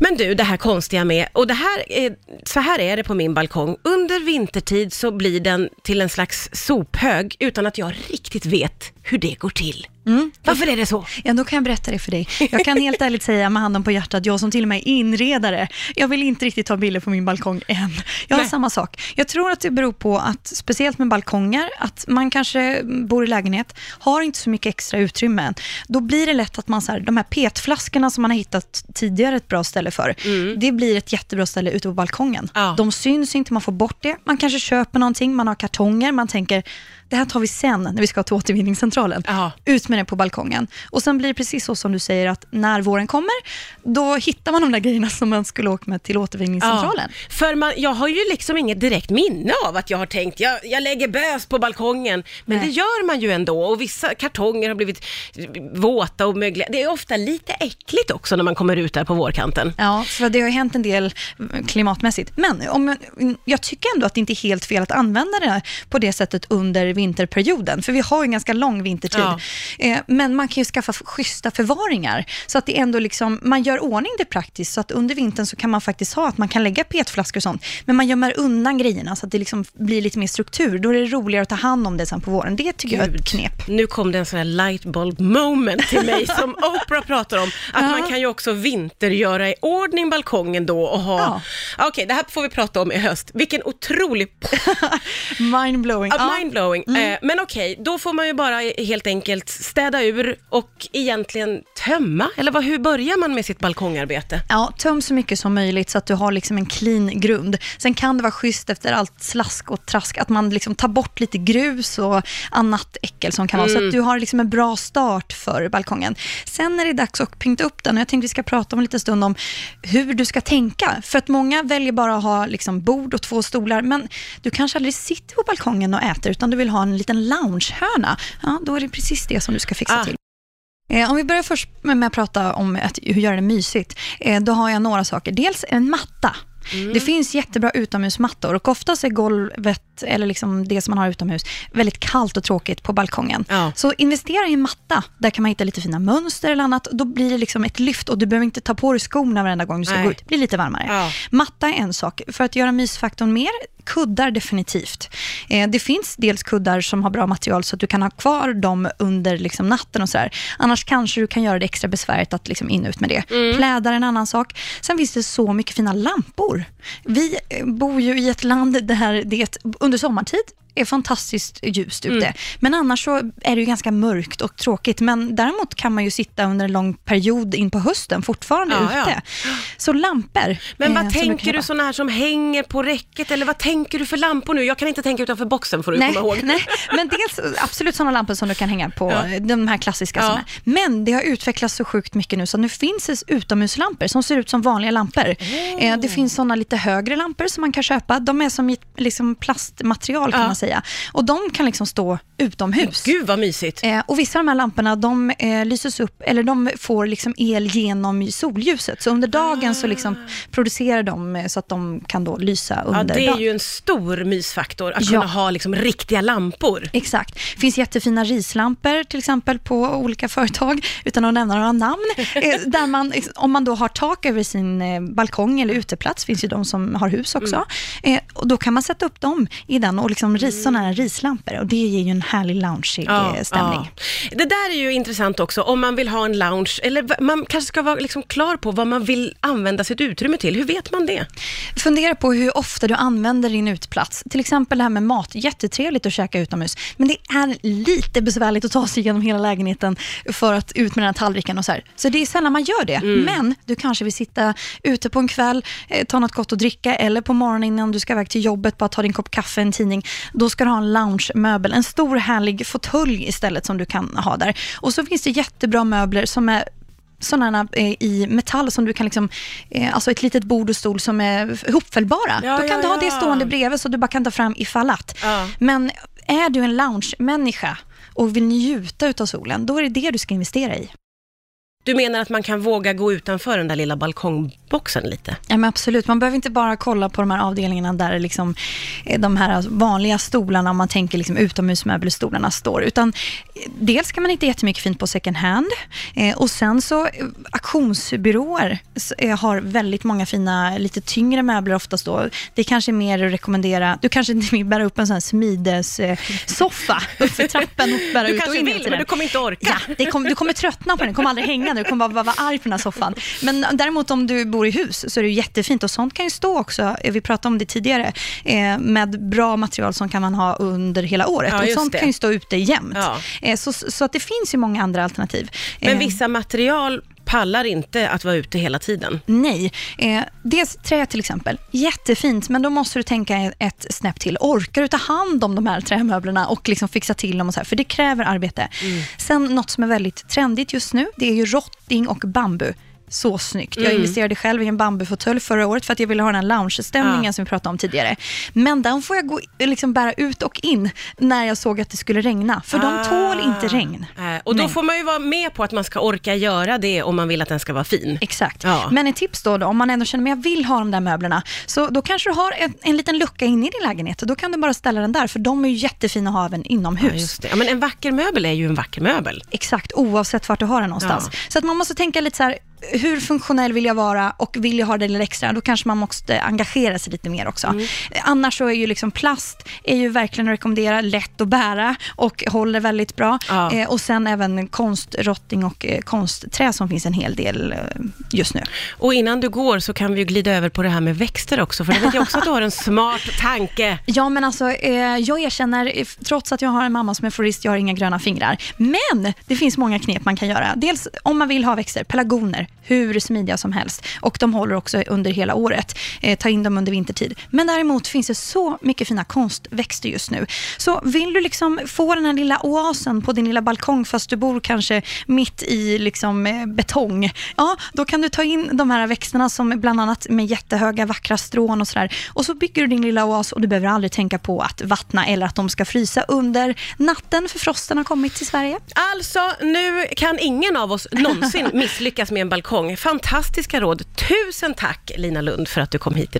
Men du, det här konstiga med, och det här är, så här är det på min balkong. Under vintertid så blir den till en slags sophög utan att jag riktigt vet hur det går till. Mm. Varför är det så? Ja, då kan jag berätta det för dig. Jag kan helt ärligt säga med handen på hjärtat, jag som till och med är inredare, jag vill inte riktigt ta bilder på min balkong än. Jag har Nej. samma sak. Jag tror att det beror på att, speciellt med balkonger, att man kanske bor i lägenhet, har inte så mycket extra utrymmen. Då blir det lätt att man, så här, de här petflaskorna som man har hittat tidigare ett bra ställe för, det blir ett jättebra ställe ute på balkongen. Ja. De syns inte, man får bort det. Man kanske köper någonting, man har kartonger, man tänker, det här tar vi sen när vi ska till återvinningscentralen Ja. ut med det på balkongen. Och sen blir det precis så som du säger, att när våren kommer, då hittar man de där grejerna som man skulle åka med till återvinningscentralen. För man, jag har ju liksom inget direkt minne av att jag har tänkt, jag, jag lägger bös på balkongen. Men Nej. det gör man ju ändå och vissa kartonger har blivit våta och mögliga. Det är ofta lite äckligt också när man kommer ut där på vårkanten. Ja, för det har ju hänt en del klimatmässigt. Men om jag, jag tycker ändå att det inte är helt fel att använda det på det sättet under vinterperioden, för vi har ju en ganska lång vintertid. Ja. Eh, Men man kan ju skaffa schyssta förvaringar, så att det ändå liksom, man gör ordning det praktiskt, så att under vintern så kan man faktiskt ha att man kan lägga petflaskor och sånt, men man gömmer undan grejerna så att det liksom blir lite mer struktur. Då är det roligare att ta hand om det sen på våren. Det tycker jag är ett knep. Nu kom det en sån här light bulb moment till mig som Oprah pratar om. Att Ja. man kan ju också vintergöra i ordning balkongen då och ha... Okej, det här får vi prata om i höst. Vilken otrolig Mindblowing. Ja, Ja. Mm. mindblowing. Eh, men okej, då får man ju bara helt enkelt städa ur och egentligen tömma. Eller vad, hur börjar man med sitt balkongarbete? Ja, töm så mycket som möjligt så att du har liksom en clean grund. Sen kan det vara schysst efter allt slask och trask att man liksom tar bort lite grus och annat äckel som kan vara, så att du har liksom en bra start för balkongen. Sen är det dags att pynta upp den och jag tänkte vi ska prata om en liten stund om hur du ska tänka. För att många väljer bara att ha liksom bord och två stolar, men du kanske aldrig sitter på balkongen och äter, utan du vill ha en liten loungehörna. Ja, då är det precis det som du ska fixa Ah. till. Eh, Om vi börjar först med att prata om att, hur göra det mysigt, eh, då har jag några saker. Dels en matta. Mm. Det finns jättebra utomhusmattor och oftast är golvet, eller liksom det som man har utomhus, väldigt kallt och tråkigt på balkongen. Ja. Så investera i en matta, där kan man hitta lite fina mönster eller annat. Då blir det liksom ett lyft och du behöver inte ta på dig skorna varenda gång du ska Nej. gå ut. Det blir lite varmare. Ja. Matta är en sak. För att göra mysfaktorn mer, kuddar definitivt. Eh, det finns dels kuddar som har bra material så att du kan ha kvar dem under liksom natten och sådär. Annars kanske du kan göra det extra besvärligt att liksom in och ut med det. Mm. Plädar är en annan sak. Sen finns det så mycket fina lampor. Vi bor ju i ett land där det under sommartid är fantastiskt ljust ute. Mm. Men annars så är det ju ganska mörkt och tråkigt. Men däremot kan man ju sitta under en lång period in på hösten fortfarande Ja, ute. ja. Så lampor. Men eh, vad som tänker du sådana här som hänger på räcket eller vad tänker du för lampor nu? Jag kan inte tänka utanför boxen får du Nej, komma ihåg. nej, men dels absolut sådana lampor som du kan hänga på, Ja. de här klassiska. Ja. Men det har utvecklats så sjukt mycket nu, så nu finns det utomhuslampor som ser ut som vanliga lampor. Eh, det finns sådana lite högre lampor som man kan köpa. De är som i liksom plastmaterial kan man säga. Och de kan liksom stå utomhus. Gud vad mysigt. Eh, och vissa av de här lamporna de eh, lyses upp, eller de får liksom el genom solljuset. Så under dagen så liksom producerar de eh, så att de kan då lysa Ja, under det är dagen. ju en stor mysfaktor att Ja. kunna ha liksom riktiga lampor. Exakt. Det finns jättefina rislampor till exempel på olika företag, utan att nämna några namn. eh, där man, om man då har tak över sin eh, balkong eller uteplats, finns ju de som har hus också. Eh, och då kan man sätta upp dem i den och liksom risa sådana här rislampor. Och det ger ju en härlig loungeig eh, stämning. ja. Det där är ju intressant också, om man vill ha en lounge, eller man kanske ska vara liksom klar på vad man vill använda sitt utrymme till. Hur vet man det? Fundera på hur ofta du använder din utplats. Till exempel det här med mat. Jättetrevligt att käka utomhus, men det är lite besvärligt att ta sig igenom hela lägenheten för att ut med den här tallriken och så här. Så det är sällan man gör det. Men du kanske vill sitta ute på en kväll, eh, ta något gott att dricka eller på morgonen innan du ska iväg till jobbet, bara ta din kopp kaffe, en tidning. Då ska du ha en loungemöbel, en stor härlig fåtölj istället som du kan ha där. Och så finns det jättebra möbler som är sådana eh, i metall som du kan liksom, eh, alltså ett litet bord och stol som är ihopfällbara. Ja, Då kan ja, du ha det stående bredvid så du bara kan ta fram ifall att. Ja. Men är du en lounge-människa och vill njuta utav solen, då är det det du ska investera i. Du menar att man kan våga gå utanför den där lilla balkongboxen lite? Ja, men absolut. Man behöver inte bara kolla på de här avdelningarna där liksom, eh, de här vanliga stolarna, om man tänker liksom utomhusmöbelstolarna står, utan eh, dels kan man hitta jättemycket fint på second hand eh, och sen så auktionsbyråer har väldigt många fina, lite tyngre möbler oftast då. Det är kanske mer att rekommendera, du kanske inte vill bära upp en sån här smidessoffa upp för trappen och bära Du ut och kanske in vill, hela men tiden. du kommer inte orka. Ja, kom, du kommer tröttna på den, du kommer aldrig hänga den, du kommer bara vara arg på den här soffan. Men däremot om du bor i hus så är det jättefint och sånt kan ju stå också, vi pratade om det tidigare, eh, med bra material som kan man ha under hela året. Ja, och sånt det. kan ju stå ute jämt. Ja. Eh, så, så att det finns ju många andra alternativ. Men Eh, vissa material pallar inte att vara ute hela tiden. Nej. Eh, dels trä till exempel, jättefint, men då måste du tänka ett snäpp till. Orkar du ta hand om de här trämöblerna och liksom fixa till dem? Och så här, för det kräver arbete. Sen något som är väldigt trendigt just nu, det är ju rotting och bambu. Så snyggt. Jag investerade själv i en bambufåtölj förra året för att jag ville ha den här lounge-stämningen Ja. som vi pratade om tidigare. Men den får jag gå, liksom bära ut och in när jag såg att det skulle regna, för de tål inte regn. Eh, Och då Nej. får man ju vara med på att man ska orka göra det om man vill att den ska vara fin. Exakt. Ja. Men ett tips då, då, om man ändå känner att jag vill ha de där möblerna, så då kanske du har en, en liten lucka inne i din lägenhet och då kan du bara ställa den där, för de är ju jättefina att ha även inomhus. Ja. Ja, men en vacker möbel är ju en vacker möbel. Exakt, oavsett vart du har den någonstans. Så att man måste tänka lite så här, hur funktionell vill jag vara och vill jag ha det lilla extra, då kanske man måste engagera sig lite mer också. Mm. Annars så är ju liksom plast är ju verkligen att rekommendera, lätt att bära och håller väldigt bra. Ja. Eh, och sen även konstrotting och eh, konstträ som finns en hel del eh, just nu. Och innan du går så kan vi glida över på det här med växter också, för jag vet jag också att du har en smart tanke. Ja, men alltså, eh, jag erkänner, trots att jag har en mamma som är florist, jag har inga gröna fingrar. Men det finns många knep man kan göra. Dels om man vill ha växter, pelargoner, hur smidiga som helst. Och de håller också under hela året. Eh, ta in dem under vintertid. Men däremot finns det så mycket fina konstväxter just nu. Så vill du liksom få den här lilla oasen på din lilla balkong, fast du bor kanske mitt i liksom, eh, betong, ja, då kan du ta in de här växterna som bland annat med jättehöga vackra strån och sådär. Och så bygger du din lilla oas och du behöver aldrig tänka på att vattna eller att de ska frysa under natten, för frosten har kommit till Sverige. Alltså, nu kan ingen av oss någonsin misslyckas med en balkong. Fantastiska råd. Tusen tack Lina Lund för att du kom hit idag.